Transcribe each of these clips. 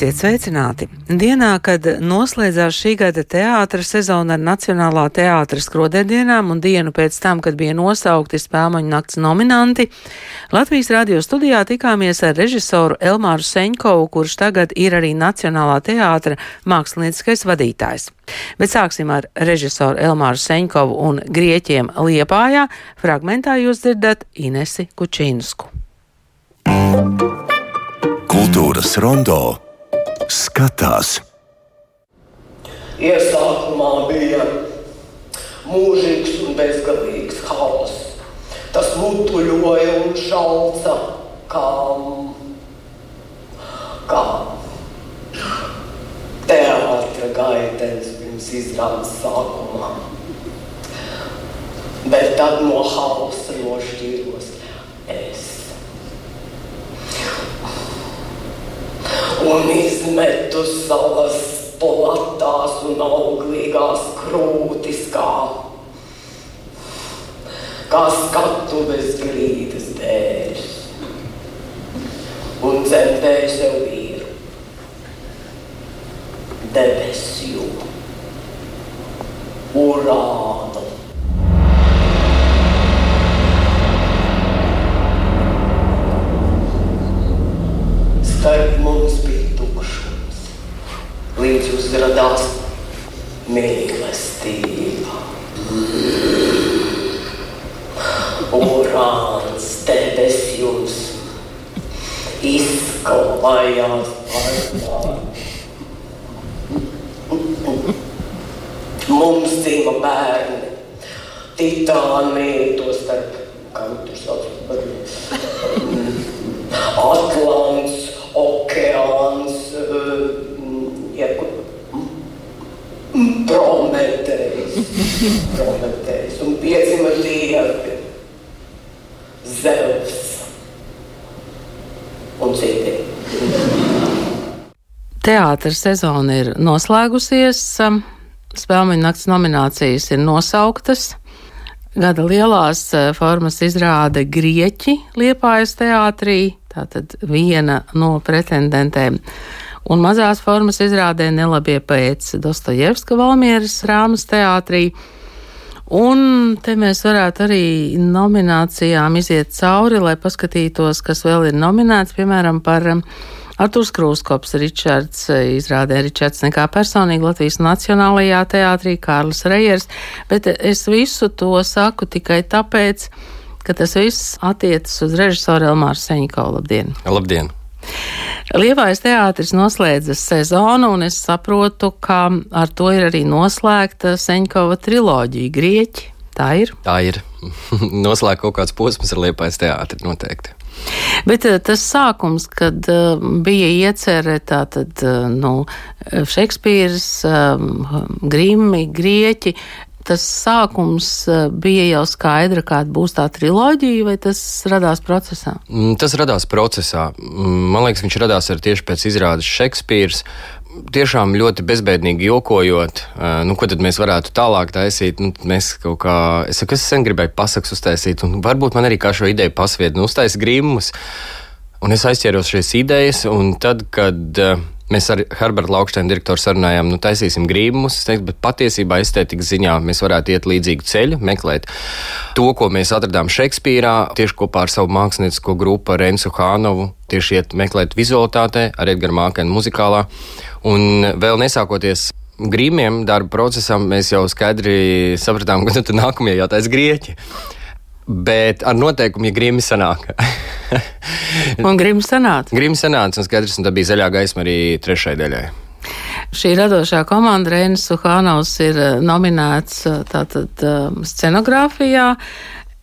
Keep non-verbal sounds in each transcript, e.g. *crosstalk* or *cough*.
Esiet sveicināti! Dienā, kad noslēdzās šī gada teātras sezona ar Nacionālā teātras skrodēdienām un dienu pēc tam, kad bija nosaukti spēļu nakts nominanti, Latvijas radio studijā tikāmies ar režisoru Elmāru Seņkovu, kurš tagad ir arī Nacionālā teātra mākslinieckais vadītājs. Bet sāksim ar režisoru Elmāru Seņkovu un grieķiem Liepājā. Fragmentā jūs dzirdat Inesi Kučīnsku. Kultūras rondo skatās. Iesākumā bija mūžīgs un bezgalīgs haoss. Tas mutuļoja un šalca kā, kā teātris gaitenis pirms izrādes sākumā. Bet tad no hausa nošķīros es. un izmetu savas platās un auglīgās krūtis, kā, kā skatuves grīdas dēļ. Un dzemdēju sev vīru, debesju, urānu. Zevs un citi. Teātras sezona ir noslēgusies, spēļu nakts nominācijas ir nosauktas. Gada lielās formas izrāda Grieķi Liepājas teātrī, tātad viena no pretendentēm. Un mazās formas izrādē nelabie pēc Dostojevska Valmieras Rāmas teātrī. Un te mēs varētu arī nominācijām iziet cauri, lai paskatītos, kas vēl ir nominēts, piemēram, par Artūrs Krūskops, Ričards, izrādē Ričards nekā personīgi Latvijas Nacionālajā teātrī, Kārlis Rejers, bet es visu to saku tikai tāpēc, ka tas viss attiecas uz režisoru Elmāru Seņikovu. Labdien! Labdien! Liepais teātris noslēdza sezonu, un es saprotu, ka ar to ir arī noslēgta Seņkova triloģija Grieķi. Tā ir. Tā ir. *laughs* Noslēgta kaut kāds posms ar Liepais teātri noteikti. Bet tas sākums, kad uh, bija iecerē tātad, uh, nu, Šekspīrs, Grimmi, Grieķi, tas sākums bija jau skaidra, kāda būs tā triloģija, vai tas radās procesā? Tas radās procesā. Man liekas, viņš radās ar tieši pēc izrādes Šekspīrs. Tiešām ļoti bezbēdīgi jokojot, nu, ko tad mēs varētu tālāk taisīt. Nu, mēs kaut kā, es saku, es sen gribēju pasakas uztaisīt, un varbūt man arī kā šo ideju pasvied, nu, uztais grimus. Un es aizķēros šīs idejas, un tad, kad uh, Mēs ar Herbertu Laukšteinu direktoru sarunājām, nu, taisīsim grībumus, bet patiesībā estētikas ziņā mēs varētu iet līdzīgu ceļu, meklēt to, ko mēs atradām Šekspīrā, tieši kopā ar savu māksliniecisko grupu Rensu Hānovu, tieši iet meklēt vizualitātē, ar Edgara Mākenu muzikālā. Un vēl nesākoties grīmiem darba procesam, mēs jau skaidri sapratām, ka nu, nākamie jātais grieķi bet ar noteikumu, ja grīmi sanāk. *laughs* un grīmi sanāca. Grīmi sanāca, un skaidrs, un tā bija zaļā gaisma arī trešai daļai. Šī radošā komanda Reinis Suhānaus ir eh, nominēts eh, tātad um, scenogrāfijā.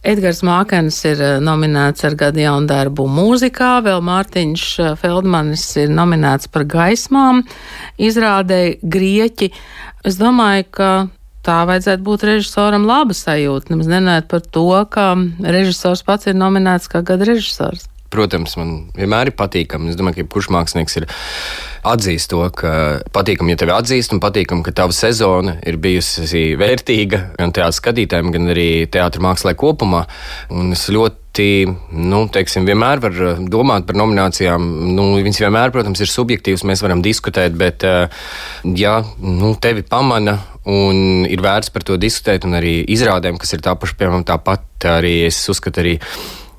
Edgars Mākens ir eh, nominēts ar gadu jaunu darbu mūzikā, vēl Mārtiņš Feldmanis ir nominēts par gaismām, izrādē Grieķi. Es domāju, ka tā vajadzētu būt režisoram laba sajūta. Nemaz nenēt par to, ka režisors pats ir nominēts kā gada režisors. Protams, man vienmēr ir patīkami. Es domāju, ka jebkurš mākslinieks ir atzīst to, ka patīkami, ja tevi atzīst, un patīkami, ka tava sezona ir bijusi vērtīga gan teātris skatītājiem, gan arī teātris mākslē kopumā. Un es ļoti nu, teiksim, vienmēr var domāt par nominācijām. Nu, viņas vienmēr, protams, ir subjektīvas, mēs varam diskutēt, bet, ja nu, tevi pamana un ir vērts par to diskutēt, un arī izrādēm, kas ir tāpaši, piemēram, tāpat arī es uzskatu arī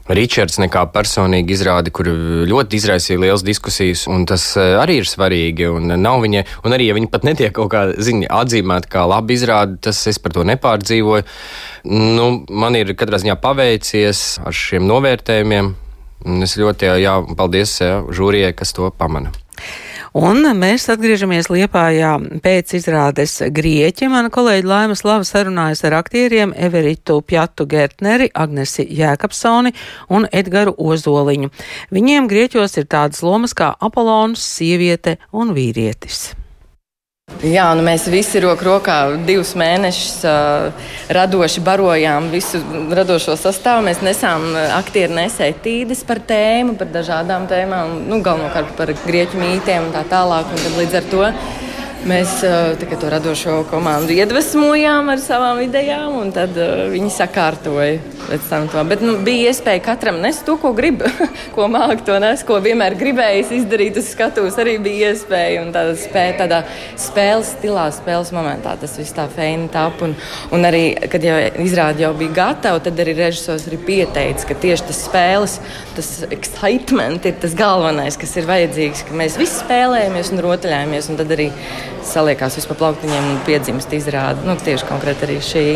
Ričards nekā personīgi izrādi, kur ļoti izraisīja liels diskusijas, un tas eh, arī ir svarīgi. Un, viņa, un arī, ja viņi pat netiek kaut kā ziņa, atzīmēti kā labi izrādi, tas es par to nepārdzīvoju. Nu, man ir katrā ziņā paveicies ar šiem novērtējumiem. Es ļoti jā, paldies jā, žūrijai, kas to pamana. Un mēs atgriežamies Liepājā pēc izrādes Grieķi. Mana kolēģi Laima Slava sarunājas ar aktieriem Everitu Pjatu Gertneri, Agnesi Jēkabsoni un Edgaru Ozoliņu. Viņiem Grieķos ir tādas lomas kā Apolons, sieviete un vīrietis. Jā, nu mēs visi roku rokā divus mēnešus uh, radoši barojām visu radošo sastāvu. Mēs nesām aktieru nesētīdes par tēmu, par dažādām tēmām, nu, galvenokārt par grieķu mītiem un tā tālāk. Un līdz ar to Mēs to radošo komandu iedvesmojām ar savām idejām, un tad viņi sakārtoja pēc tam to. Bet nu, bija iespēja katram nest to, ko grib, *laughs* ko māca to nes, ko vienmēr gribējis izdarīt uz skatuves. Arī bija iespēja, un tādā, spēja, tādā spēles stilā, spēles momentā tas viss tā feini tap. Un, un arī, kad jau izrāde jau bija gatava, tad arī režisors arī pieteica, ka tieši tas spēles, tas excitement ir tas galvenais, kas ir vajadzīgs, ka mēs visi spēlējamies un rotaļājamies. Un tad arī saliekās vispār plauktiņiem un piedzimst izrādi. Nu, tieši konkrēti arī šī.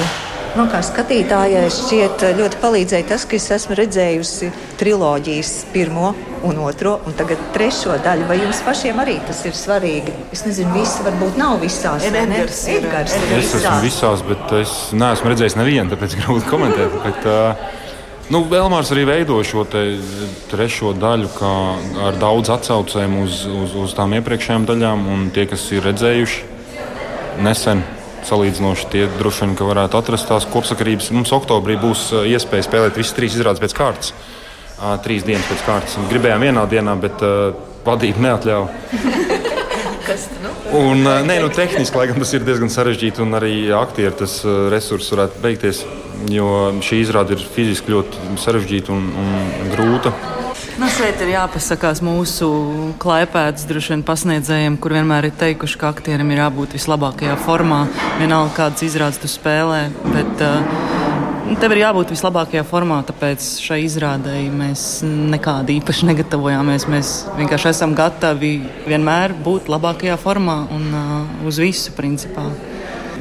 Man kā skatītājai šķiet ļoti palīdzēja tas, ka es esmu redzējusi triloģijas pirmo un otro, un tagad trešo daļu. Vai jums pašiem arī tas ir svarīgi? Es nezinu, visi varbūt nav visās. Edgars ir, Edgars ir es esmu visās, bet es neesmu redzējis nevienu, tāpēc grūti komentēt. Bet, uh, Nu, Elmārs arī veido šo trešo daļu ar daudz atsaucēm uz, uz, uz tām iepriekšējām daļām. Tie, kas ir redzējuši nesen, salīdzinoši tie droši vien varētu atrast tās kopsakarības. Mums oktobrī būs iespēja spēlēt visas trīs izrādes pēc kārtas. Trīs dienas pēc kārtas. Gribējām vienā dienā, bet uh, vadība neatļāva. Kas nu? Un, nē, nu, tehniski, lai gan tas ir diezgan sarežģīti, un arī aktieru tas resurss varētu beigties jo šī izrāde ir fiziski ļoti sarežģīta un, un grūta. Nu, šeit ir jāpasakās mūsu klipētas droši vien pasniedzējiem, kur vienmēr ir teikuši, ka aktierim ir jābūt vislabākajā formā. Vienalga, kādas izrādes tu spēlē, bet uh, tev ir jābūt vislabākajā formā. Tāpēc šai izrādēji mēs nekādi īpaši negatavojāmies. Mēs vienkārši esam gatavi vienmēr būt labākajā formā un uh, uz visu principā.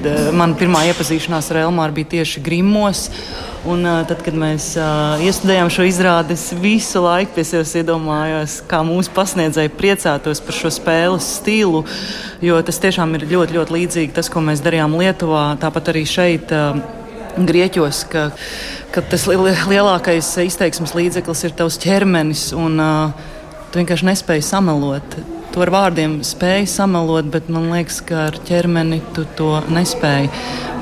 Eh, mana pirmā iepazīšanās ar Elmāru bija tieši Grimos. Un, uh, tad, kad mēs uh, iestudējām šo izrādi, es visu laiku pie sevis iedomājos, kā mūsu pasniedzēji priecātos par šo spēles stilu. Jo tas tiešām ir ļoti, ļoti līdzīgi tas, ko mēs darījām Lietuvā, tāpat arī šeit. Uh, Grieķos, ka, ka tas lielākais izteiksmes līdzeklis ir tavs ķermenis, un uh, tu vienkārši nespēji samelot to ar vārdiem spēj samalot, bet man liekas, ka ar ķermeni tu to nespēji.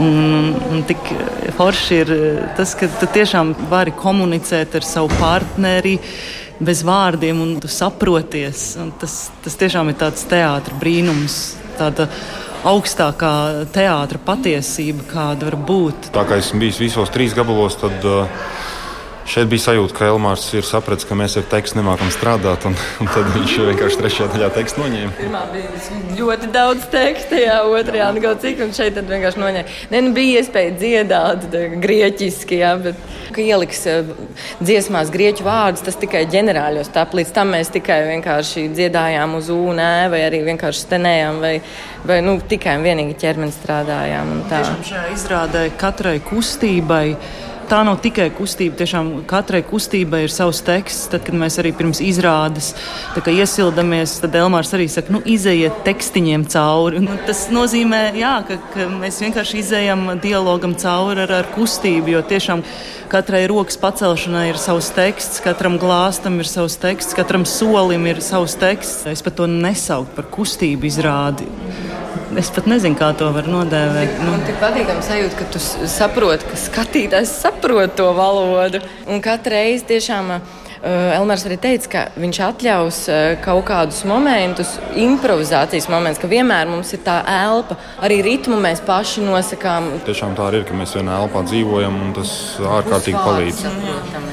Un, un tik forši ir tas, ka tu tiešām vari komunicēt ar savu partneri. Bez vārdiem, un tu saproties. Un tas, tas tiešām ir tāds teātris brīnums, tāda augstākā teātris patiesība, kāda var būt. Tā kā esmu bijis visos trīs gabalos, tad uh, Šeit bija sajūta, ka Elmārs ir sapratis, ka mēs ar tekstu nemākam strādāt, un, un tad viņš vienkārši trešajā daļā tekstu noņēma. Pirmā bija ļoti daudz teksta, jā, otrajā nu kaut cik, un šeit vienkārši noņēma. Ne, nu, bija iespēja dziedāt tā, grieķiski, jā, bet, ka ieliks uh, dziesmās grieķu vārdus, tas tikai ģenerāļos tap. Līdz tam mēs tikai vienkārši dziedājām uz ūnē, vai arī vienkārši stenējām, vai, vai nu, tikai un vienīgi ķermeni strādājām. Tiešām šajā izrādē katrai kustībai tā nav tikai kustība. Tiešām katrai kustībai ir savs teksts. Tad, kad mēs arī pirms izrādes iesildamies, tad Elmārs arī saka, nu, izejiet tekstiņiem cauri. Nu, tas nozīmē, jā, ka, ka mēs vienkārši izējam dialogam cauri ar, ar kustību, jo tiešām katrai rokas pacelšanai ir savs teksts, katram glāstam ir savs teksts, katram solim ir savs teksts. Es pat to nesaucu par kustību izrādi. Es pat nezinu, kā to var nodēvēt. Nu. Man tik patīkami sajūta, ka tu saproti, ka skatītājs saprot to valodu. Un katru reizi tiešām Elmārs arī teica, ka viņš atļaus kaut kādus momentus, improvizācijas momentus, ka vienmēr mums ir tā elpa, arī ritmu mēs paši nosakām. Tiešām tā ir, ka mēs vienā elpā dzīvojam un tas ārkārtīgi palīdz. Saprotamies.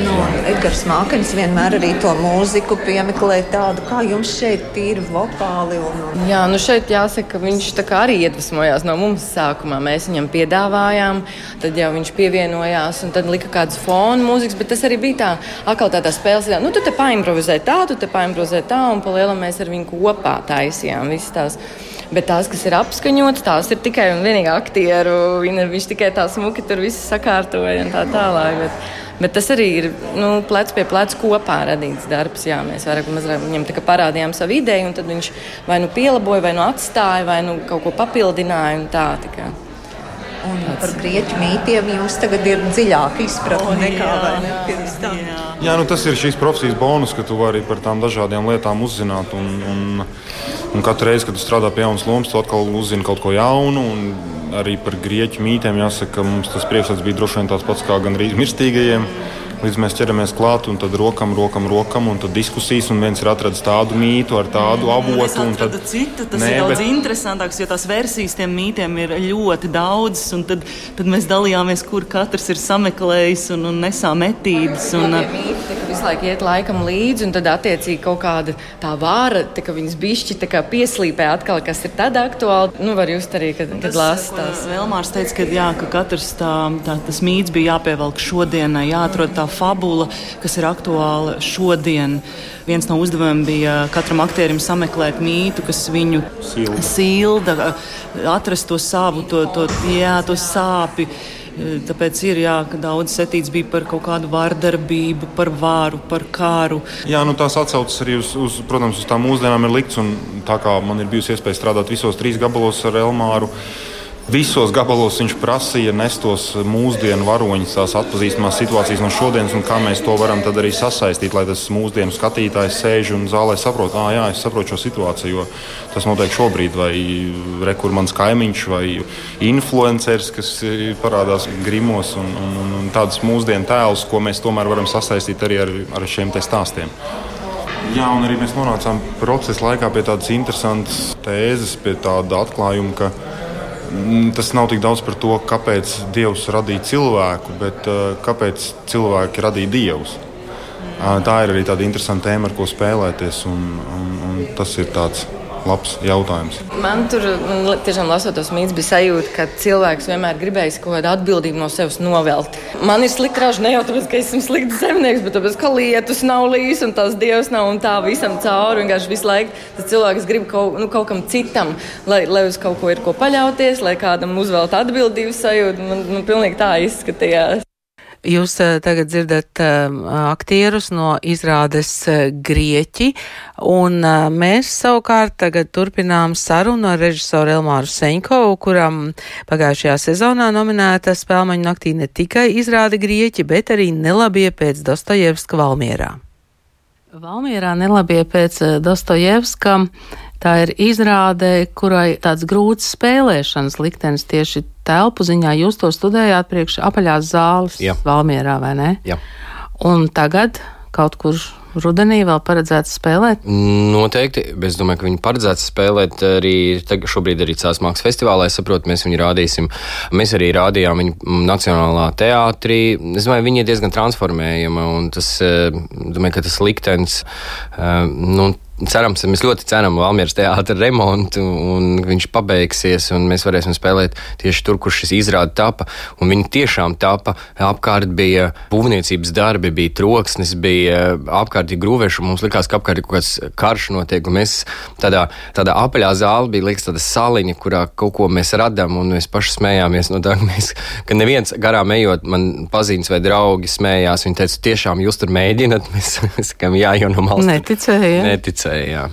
Nu, Edgars Mākens vienmēr arī to mūziku piemeklē tādu, kā jums šeit tīri vokāli. Un. Jā, nu šeit jāsaka, viņš arī iedvesmojās no mums sākumā. Mēs viņam piedāvājām, tad jau viņš pievienojās un tad lika kādas fonu mūzikas, bet tas arī bija tā, atkal tādā spēles, nu tu te paimprovizē tā, tu te paimprovizē tā, un pa lielam mēs ar viņu kopā taisījām visas tās. Bet tās, kas ir apskaņotas, tās ir tikai un vienīgi aktieru. Viņš tikai tā smuki tur viss sakārtoja un tā tālāk. Bet, Bet tas arī ir nu, plec pie pleca kopā radīts darbs. Jā, mēs vairāk vai mazāk viņam parādījām savu ideju, un tad viņš vai nu pielaboja, vai nu atstāja, vai nu kaut ko papildināja. Tā, tā Un par grieķu mītiem jums tagad ir dziļāka izpratne nekā ne, pirms tam. Jā. jā, nu tas ir šīs profesijas bonus, ka tu vari par tām dažādām lietām uzzināt. Un, un, un katru reizi, kad tu strādā pie jaunas lomas, tu atkal uzzini kaut ko jaunu. Arī par grieķu mītiem jāsaka, ka mums tas priekšstats bija droši vien tāds pats kā gandrīz mirstīgajiem. Līdz mēs ķeramies klāt, un tad rokam, rokam, rokam, un tad diskusijas, un viens ir atradzis tādu mītu ar tādu avotu. Un tad citu, tas nē, ir daudz bet... interesantāks, jo tās versijas tiem mītiem ir ļoti daudzas, un tad, tad mēs dalījāmies, kur katrs ir sameklējis un, un nesām metīdes. Un, mīti, visu laiku iet laikam līdzi, un tad attiecīgi kaut kāda tā vāra, tā, ka viņas bišķi pieslīpē atkal, kas ir tad aktuāli. Nu, var just arī, kad, kad lasa tās. Elmārs teica, ka, jā, ka katrs tā, tā, tas mīts bija jāpievelk šodienai, jāatrod tā fabula, kas ir aktuāla šodien. Viens no uzdevumiem bija katram aktierim sameklēt mītu, kas viņu silda, silda atrast to savu, to, to, jā, to sāpi. Tāpēc ir jā, daudz setīts bija par kaut kādu vardarbību, par vāru, par kāru. Jā, nu tās atsaucas arī uz, uz, protams, uz tām mūsdienām ir likts. Tā kā man ir bijusi iespēja strādāt visos trīs gabalos ar Elmāru, Visos gabalos viņš prasīja nestos mūsdienu varoņus, tās atpazīstamās situācijas no šodienas, un kā mēs to varam arī sasaistīt, lai tas mūsdienu skatītājs sēž un zālē saprot, ah, jā, es saprotu šo situāciju, jo tas notiek šobrīd, vai rekur mans kaimiņš, vai influenceris, kas parādās grimos, un, un, un, un tādas mūsdienu tēlus, ko mēs tomēr varam sasaistīt arī ar, ar šiem stāstiem. Jā, un arī mēs nonācām procesa laikā pie tādas interesantas tēzes, pie tāda atklājuma, ka tas nav tik daudz par to, kāpēc Dievs radīja cilvēku, bet uh, kāpēc cilvēki radīja Dievus. Uh, tā ir arī tāda interesanta tēma, ar ko spēlēties. Un, un, un tas ir tāds labs jautājums. Man tur tiešām lasot tos mītus, bija sajūta, ka cilvēks vienmēr gribējis kaut kādu atbildību no sevis novelt. Man ir slikti raža ne jau tāpēc, ka esmu slikts zemnieks, bet tāpēc, ka lietus nav līs un tās dievs nav un tā visam cauri. Vienkārši visu laiku tas cilvēks grib kaut, nu, kaut kam citam, lai, lai uz kaut ko ir ko paļauties, lai kādam uzvelt atbildības sajūtu. Man, man pilnīgi tā izskatījās. Jūs uh, tagad dzirdat uh, aktierus no izrādes uh, Grieķi, un mēs savukārt tagad turpinām sarunu ar režisoru Elmāru Seņkovu, kuram pagājušajā sezonā nominēta spēlmaņu naktī ne tikai izrāde Grieķi, bet arī nelabie pēc Dostojevska Valmierā. Valmierā nelabie pēc Dostojevska Tā ir izrāde, kurai tāds grūts spēlēšanas liktenis tieši telpu ziņā. Jūs to studējāt priekš apaļās zāles Jā. Valmierā, vai ne? Jā. Un tagad kaut kur rudenī vēl paredzēts spēlēt? Noteikti. Es domāju, ka viņi paredzēts spēlēt arī šobrīd arī Cēlās mākslas festivālā. Es saprotu, mēs viņu rādīsim. Mēs arī rādījām viņu Nacionālā teātrī. Es domāju, viņi ir diezgan transformējama un tas, eh, domāju, ka tas liktenis, eh, nu, cerams, mēs ļoti ceram Valmieras teātra remontu, un viņš pabeigsies, un mēs varēsim spēlēt tieši tur, kur šis izrāde tapa. Un viņi tiešām tapa. Apkārt bija būvniecības darbi, bija troksnis, bija apkārt grūvēši, un mums likās, ka apkārt ir kaut kāds karš notiek, un mēs tādā, tādā apaļā zālē bija liekas tāda saliņa, kurā kaut ko mēs radām, un mēs paši smējāmies no tā, ka, mēs, ka neviens garām ejot, man pazīstams vai draugi smējās. Viņi teica, tiešām jūs tur mēģināt, *laughs* mēs sakām, jā, jau no malas. Neticēja. Neticēja Jā.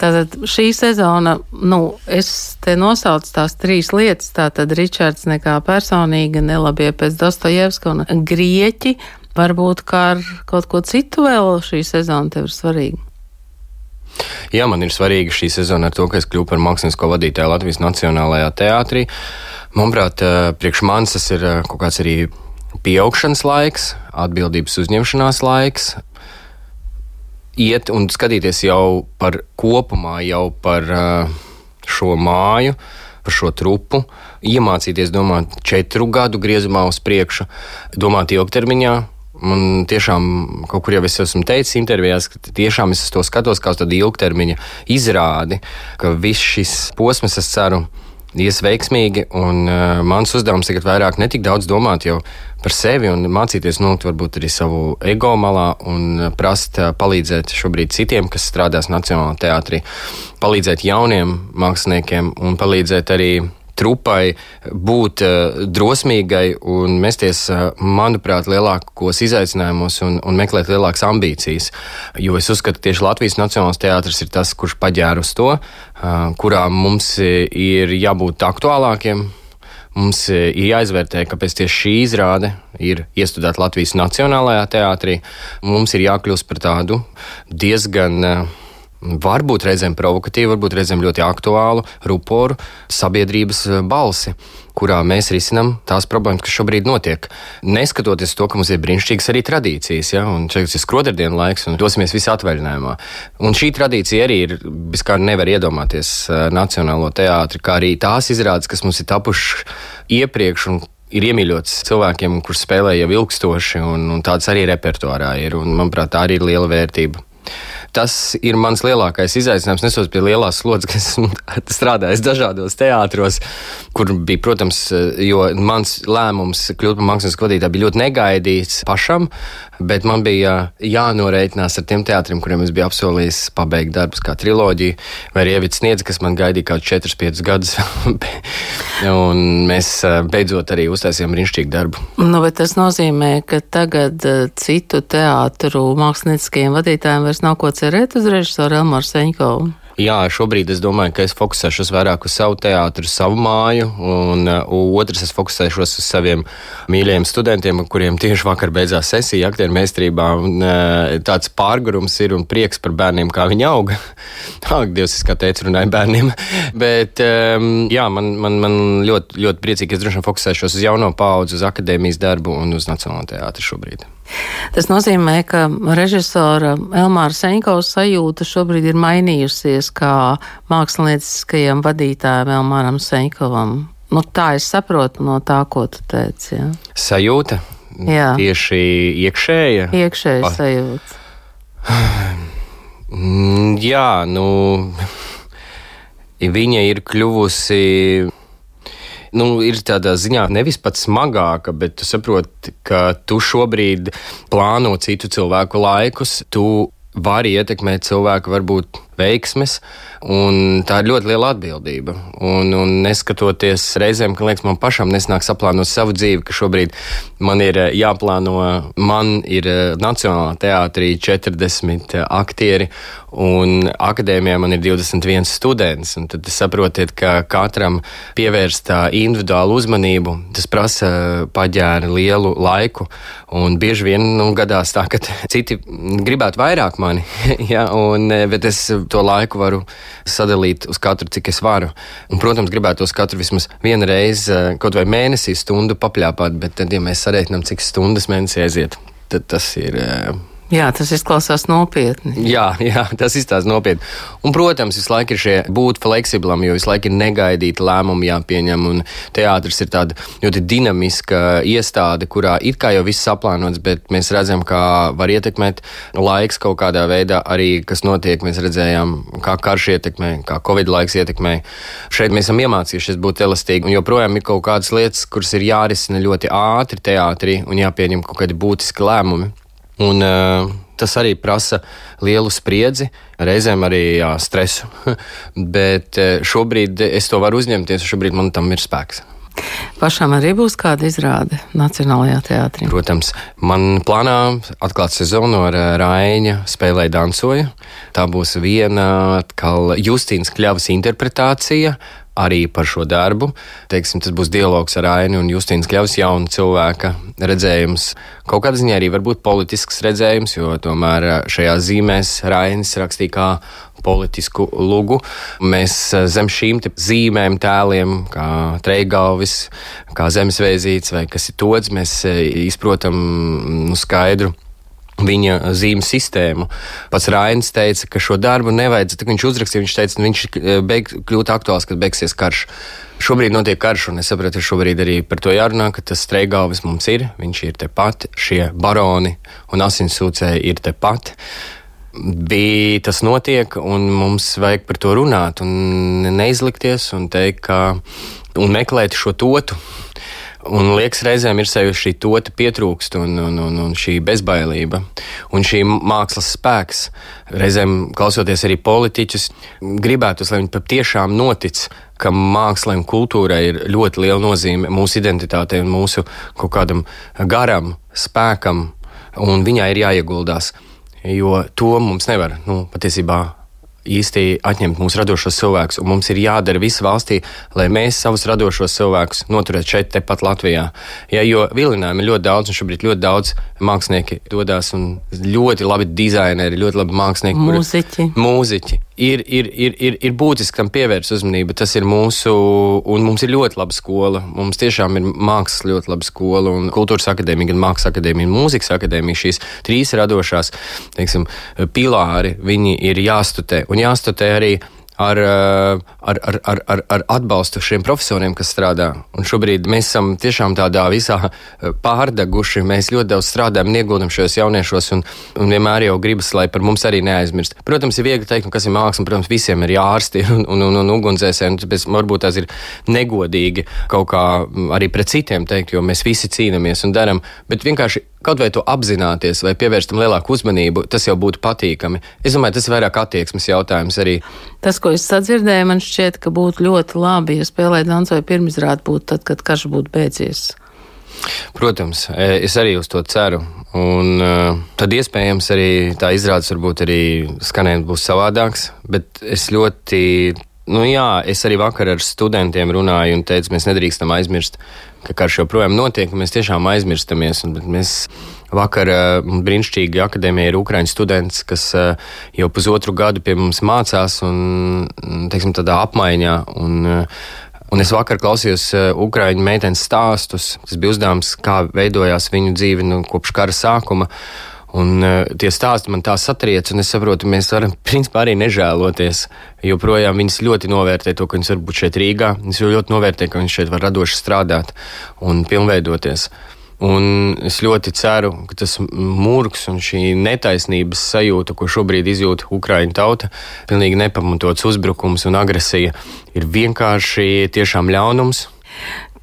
Tātad šī sezona, nu, es te nosaucu tās trīs lietas. Tātad Ričards nekā personīga, nelabie pēc Dostojevska un Grieķi. Varbūt kā ar kaut ko citu vēl šī sezona tev ir svarīga. Jā, man ir svarīga šī sezona ar to, ka es kļuvu par mākslinieko vadītāju Latvijas Nacionālajā teātrī. Manuprāt, priekš manis tas ir kaut kāds arī pieaugšanas laiks, atbildības uzņemšanās laiks, iet un skatīties jau par kopumā, jau par uh, šo māju, par šo trupu, iemācīties domāt četru gadu griezumā uz priekšu, domāt ilgtermiņā. Man tiešām kaut kur jau es esmu teicis intervijās, ka tiešām es to skatos kā tādu ilgtermiņa izrādi, ka viss šis posms, es ceru, ies veiksmīgi. Un, uh, mans uzdevums tagad vairāk ne tik daudz domāt jau par sevi un mācīties nolikt varbūt arī savu ego malā un prast uh, palīdzēt šobrīd citiem, kas strādās Nacionālajā teātrī, palīdzēt jauniem māksliniekiem un palīdzēt arī trupai būt uh, drosmīgai un mesties, uh, manuprāt, lielākos izaicinājumus un, un meklēt lielākas ambīcijas. Jo es uzskatu, ka tieši Latvijas Nacionālais teātris ir tas, kurš paģēra uz to, uh, kurā mums ir jābūt aktuālākiem. Mums ir jāizvērtē, kāpēc tieši šī izrāde ir iestudēta Latvijas Nacionālajā teātrī. Mums ir jākļūst par tādu diezgan uh, varbūt reizēm provokatīvu, varbūt reizēm ļoti aktuālu, ruporu sabiedrības eh, balsi, kurā mēs risinām tās problēmas, kas šobrīd notiek. Neskatoties to, ka mums ir brīnišķīgas arī tradīcijas, ja, un šeit ir skroderdienu laiks, un dosimies visi atvaļinājumā. Un šī tradīcija arī ir, kā nevar iedomāties eh, Nacionālo teātri, kā arī tās izrādes, kas mums ir tapušas iepriekš un ir iemīļots cilvēkiem, kurus spēlē jau ilgstoši, un, un tāds arī repertuārā ir. Un, manuprāt, tā arī ir liela vērtība tas ir mans lielākais izaicinājums, nesot pie lielās slodzes, kas esmu *laughs* strādājis dažādos teātros, kur bija, protams, jo mans lēmums kļūt par mākslinieku vadītāju bija ļoti negaidīts pašam, bet man bija jānoreikinās ar tiem teātriem, kuriem es biju apsolījis pabeigt darbus kā triloģiju, vai arī Ievits Sniedz, kas man gaidīja kaut 4-5 gadus, *laughs* un mēs eh, beidzot arī uztaisījām brīnišķīgu darbu. Nu, bet tas nozīmē, ka tagad eh, citu teātru mākslinieciskajiem vadītājiem vairs nav ko cerēt cerēt uz režisoru Elmāru Seņkovu? Jā, šobrīd es domāju, ka es fokusēšos vairāk uz savu teātru, savu māju, un uh, otrs es fokusēšos uz saviem mīļajiem studentiem, kuriem tieši vakar beidzās sesija aktieru meistarībā. Un, uh, tāds pārgurums ir un prieks par bērniem, kā viņi auga. *laughs* Ak, Dievs, es kā teicu, runāju bērniem. *laughs* Bet um, jā, man, man, man ļoti, ļoti priecīgi, ka es droši vien fokusēšos uz jauno paudzi, uz akadēmijas darbu un uz Nacionālo teātru šobrīd. Tas nozīmē, ka režisora Elmāra Senkovs sajūta šobrīd ir mainījusies kā mākslinieckajam vadītājam Elmāram Senkovam. Nu, tā es saprotu no tā, ko tu teici. Ja? Sajūta? Jā. Tieši iekšēja? Iekšēja pa... sajūta. Jā, nu, *laughs* viņa ir kļuvusi nu, ir tādā ziņā nevis pat smagāka, bet tu saproti, ka tu šobrīd plāno citu cilvēku laikus, tu vari ietekmēt cilvēku varbūt veiksmes, tā ir ļoti liela atbildība. Un, un neskatoties reizēm, ka liekas, man pašam nesnāk saplānot savu dzīvi, ka šobrīd man ir eh, jāplāno, man ir eh, Nacionālā teātrī 40 eh, aktieri, un akadēmijā man ir 21 students. Tad saprotiet, ka katram pievērst individuālu uzmanību, tas prasa paģēri lielu laiku, un bieži vien nu, gadās tā, ka *laughs* citi gribētu vairāk mani, *laughs* ja, un, bet es to laiku varu sadalīt uz katru, cik es varu. Un, protams, gribētu uz katru vismaz vienu reizi, eh, kaut vai mēnesī stundu papļāpāt, bet tad, ja mēs sareiķinām, cik stundas mēnesī aiziet, tad tas ir eh, Jā, tas izklausās nopietni. Jā, jā tas izstāsta nopietni. Un, protams, visu laiku ir šie būt fleksiblam, jo visu laiku ir negaidīti lēmumi jāpieņem. Un teātris ir tāda ļoti dinamiska iestāde, kurā it kā jau viss saplānots, bet mēs redzam, kā var ietekmēt laiks kaut kādā veidā arī, kas notiek. Mēs redzējām, kā karš ietekmē, kā covid laiks ietekmē. Šeit mēs esam iemācījušies būt elastīgi, un joprojām ir kaut kādas lietas, kuras ir jārisina ļoti ātri teātrī un jāpieņem kaut kādi būtiski lēmumi. Un, uh, tas arī prasa lielu spriedzi, reizēm arī jā, stresu. *laughs* Bet uh, šobrīd es to varu uzņemties, šobrīd man tam ir spēks. Pašam arī būs kāda izrāde Nacionālajā teātrī. Protams, man plānā atklāt sezonu ar eh, Raina spēlēju dansoju. Tā būs viena atkal Justīnas kļavas interpretācija arī par šo darbu. Teiksim, tas būs dialogs ar Ainu un Justīnas Kļavas jaunu cilvēka redzējums. Kaut kādā ziņā arī varbūt politisks redzējums, jo tomēr šajā zīmēs Rainis rakstīja kā politisku lugu. Mēs zem šīm zīmēm, tēliem, kā treigalvis, kā zemesvēzīts vai kas ir tots, mēs izprotam nu, skaidru viņa zīmju sistēmu. Pats Rainis teica, ka šo darbu nevajadzētu, viņš uzrakstīja, viņš teica, ka viņš eh, beig, kļūt aktuāls, kad beigsies karš. Šobrīd notiek karš, un es saprotu, ka šobrīd arī par to jārunā, ka tas streigalvis mums ir, viņš ir tepat, šie baroni un asinsūcēji ir tepat. Bija tas notiek, un mums vajag par to runāt, un neizlikties un teikt, ka un meklēt šo totu, Un liekas, reizēm ir sevi šī tota pietrūkst, un, un, un, un šī bezbailība, un šī mākslas spēks. Reizēm, klausoties arī politiķus, gribētu, lai viņi patiešām notic, ka mākslai un kultūrai ir ļoti liela nozīme mūsu identitātei un mūsu kaut kādam garam, spēkam, un viņai ir jāieguldās. Jo to mums nevar nu, patiesībā īsti atņemt mūsu radošos cilvēkus. Mums ir jādara viss valstī, lai mēs savus radošos cilvēkus noturētu šeit, tepat Latvijā. Ja, jo vilinājumi ir ļoti daudz, un šobrīd ļoti daudz mākslinieki dodas, un ļoti labi dizaineri, ļoti labi mākslinieki. Mūziķi. Kuri, mūziķi. Ir, ir, ir, ir, ir būtiski tam pievērst uzmanību. Tas ir mūsu, un mums ir ļoti laba skola. Mums tiešām ir mākslas ļoti laba skola, un kultūras akadēmija, gan mākslas akadēmija, gan mūzikas akadēmija. Šīs trīs radošās teiksim, pilāri, viņi ir jāstudē un jāstudē arī ar, ar, ar, ar, ar, ar atbalstu šiem profesoriem, kas strādā. Un šobrīd mēs esam tiešām tādā visā pārdeguši. Mēs ļoti daudz strādājam un ieguldam šajos jauniešos, un, un vienmēr jau gribas, lai par mums arī neaizmirst. Protams, ir viegli teikt, nu, kas ir māksla, un, protams, visiem ir jārsti un, un, un, un ugunsdzēsēji, un tāpēc varbūt tas ir negodīgi kaut kā arī pret citiem teikt, jo mēs visi cīnāmies un darām, bet vienkārši kaut vai to apzināties vai pievērst tam lielāku uzmanību, tas jau būtu patīkami. Es domāju, tas ir vairāk attieksmes jautājums arī. Tas, ko es sadzirdēju, man šķiet, ka būtu ļoti labi, ja spēlēt dansu vai pirmizrādi būtu tad, kad karš būtu beidzies. Protams, e, es arī uz to ceru. Un, uh, tad iespējams arī tā izrādes varbūt arī skanējums būs savādāks, bet es ļoti Nu, jā, es arī vakar ar studentiem runāju un teicu, mēs nedrīkstam aizmirst, ka karš joprojām notiek, un mēs tiešām aizmirstamies. Un, mēs vakar brīnišķīgi akadēmijā ir ukraiņu students, kas jau pusotru gadu pie mums mācās un, teiksim, tādā apmaiņā. Un, Un es vakar klausījos Ukrāņu meitenes stāstus. Tas bija uzdevums, kā veidojās viņu dzīve nu, kopš kara sākuma. Un uh, tie stāsti man tā satriec, un es saprotu, mēs varam *laughs* principā arī nežēloties. Joprojām viņas ļoti novērtē to, ka viņas var būt šeit Rīgā. Viņas ļoti novērtē, ka viņas šeit var radoši strādāt un pilnveidoties. Un es ļoti ceru, ka tas mūks un šī netaisnības sajūta, ko šobrīd izjūt Ukraiņu tauta, pilnīgi nepamatots uzbrukums un agresija, ir vienkārši tiešām ļaunums.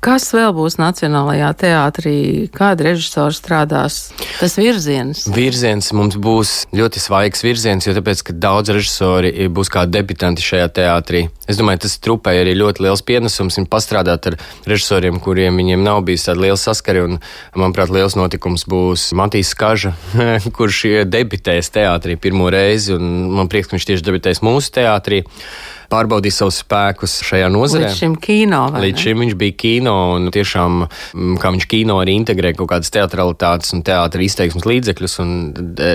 Kas vēl būs Nacionālajā teātrī? Kāda režisora strādās? Tas virziens. Virziens mums būs ļoti svaigs virziens, jo tāpēc, ka daudz režisori būs kā debitanti šajā teātrī. Es domāju, tas trupai arī ļoti liels pienesums un pastrādāt ar režisoriem, kuriem viņiem nav bijis tāda liela saskari. Un, manuprāt, liels notikums būs Matīs Kaža, *laughs* kurš debitēs teātrī pirmo reizi. Man prieks, ka viņš tieši debitēs mūsu teātrī pārbaudīja savus spēkus šajā nozarē. Līdz šim kino. Līdz šim viņš bija kino un tiešām, mm, kā viņš kino arī integrē kaut kādas teatralitātes un teātra izteiksmes līdzekļus un e,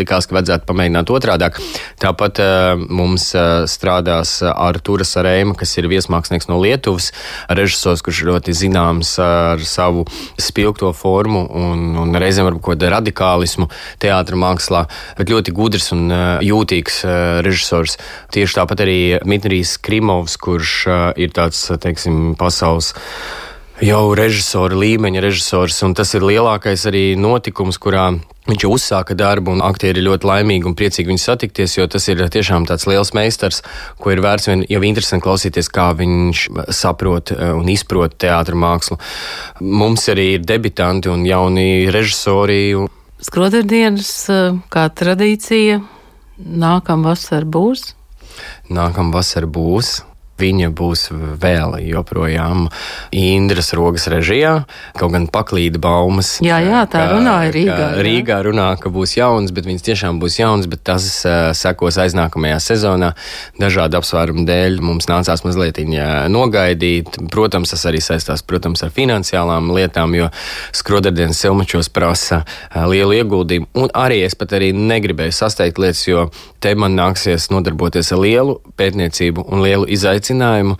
likās, ka vajadzētu pamēģināt otrādāk. Tāpat uh, mums uh, strādās Arturas Arēma, kas ir viesmākslinieks no Lietuvas, režisors, kurš ļoti zināms ar savu spilgto formu un, un reizēm varbūt kaut kādu radikālismu teātra mākslā, bet ļoti gudrs un jūtīgs režisors. Tieši tāpat arī Dmitrijs Krimovs, kurš ir tāds, teiksim, pasaules jau režisora līmeņa režisors, un tas ir lielākais arī notikums, kurā viņš uzsāka darbu, un aktieri ļoti laimīgi un priecīgi viņu satikties, jo tas ir tiešām tāds liels meistars, ko ir vērts vien jau interesanti klausīties, kā viņš saprot un izprot teātra mākslu. Mums arī ir debitanti un jauni režisori. Skroderdienas kā tradīcija nākamā vasara būs? Nākamā vasara būs. Viņa būs vēl joprojām Indras rokas režijā, kaut gan paklīda baumas. Jā, jā, tā ka, runāja Rīgā. jā. Rīgā runā, ka būs jauns, bet viņas tiešām būs jauns, bet tas uh, sekos aiznākamajā sezonā. Dažādu apsvērumu dēļ mums nācās mazliet viņa nogaidīt. Protams, tas arī saistās protams, ar finansiālām lietām, jo skrodardienas silmačos prasa uh, lielu ieguldījumu. Un arī es pat arī negribēju sasteigt lietas, jo te man nāksies nodarboties ar lielu pētniecību un lielu izaicinājumu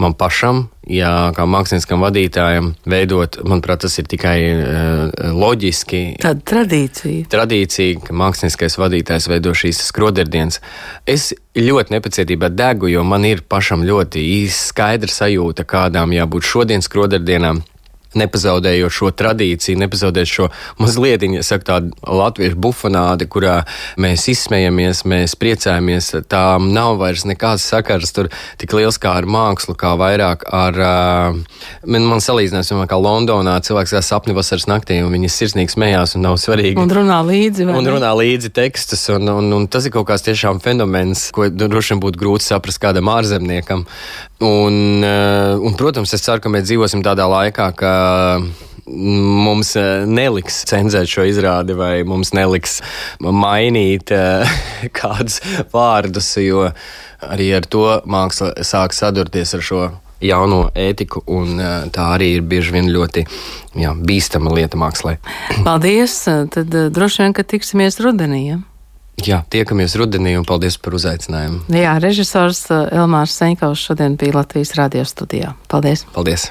man pašam, jā, kā māksliniekam vadītājam, veidot, manuprāt, tas ir tikai uh, loģiski. Tāda tradīcija. Tradīcija, ka mākslinieckais vadītājs veido šīs skroderdienas. Es ļoti nepacietībā degu, jo man ir pašam ļoti īsta skaidra sajūta, kādām jābūt šodienas skroderdienām nepazaudējot šo tradīciju, nepazaudējot šo mazliet, ja saka, tādu latviešu bufonādi, kurā mēs izsmejamies, mēs priecājamies. Tā nav vairs nekāds sakars tur tik liels kā ar mākslu, kā vairāk ar, man, man salīdzinās, man kā Londonā cilvēks kā sapni vasaras naktī, un viņi sirsnīgi smējās un nav svarīgi. Un runā līdzi. Un runā līdzi tekstus, un, un, un tas ir kaut kāds tiešām fenomens, ko droši vien būtu grūti saprast kādam ārzemniekam. Un, un, protams, es ceru, ka mēs dzīvosim tādā laikā, ka mums eh, neliks cenzēt šo izrādi, vai mums neliks mainīt eh, *laughs* kādus vārdus, jo arī ar to māksla sāk sadurties ar šo jauno ētiku, un eh, tā arī ir bieži vien ļoti jā, bīstama lieta mākslā. *clears throat* Paldies! Tad droši vien, ka tiksimies rudenī. Ja? Jā, tiekamies rudenī, un paldies par uzaicinājumu. Jā, režisors Elmārs Senkaus šodien bija Latvijas radio studijā. Paldies! Paldies!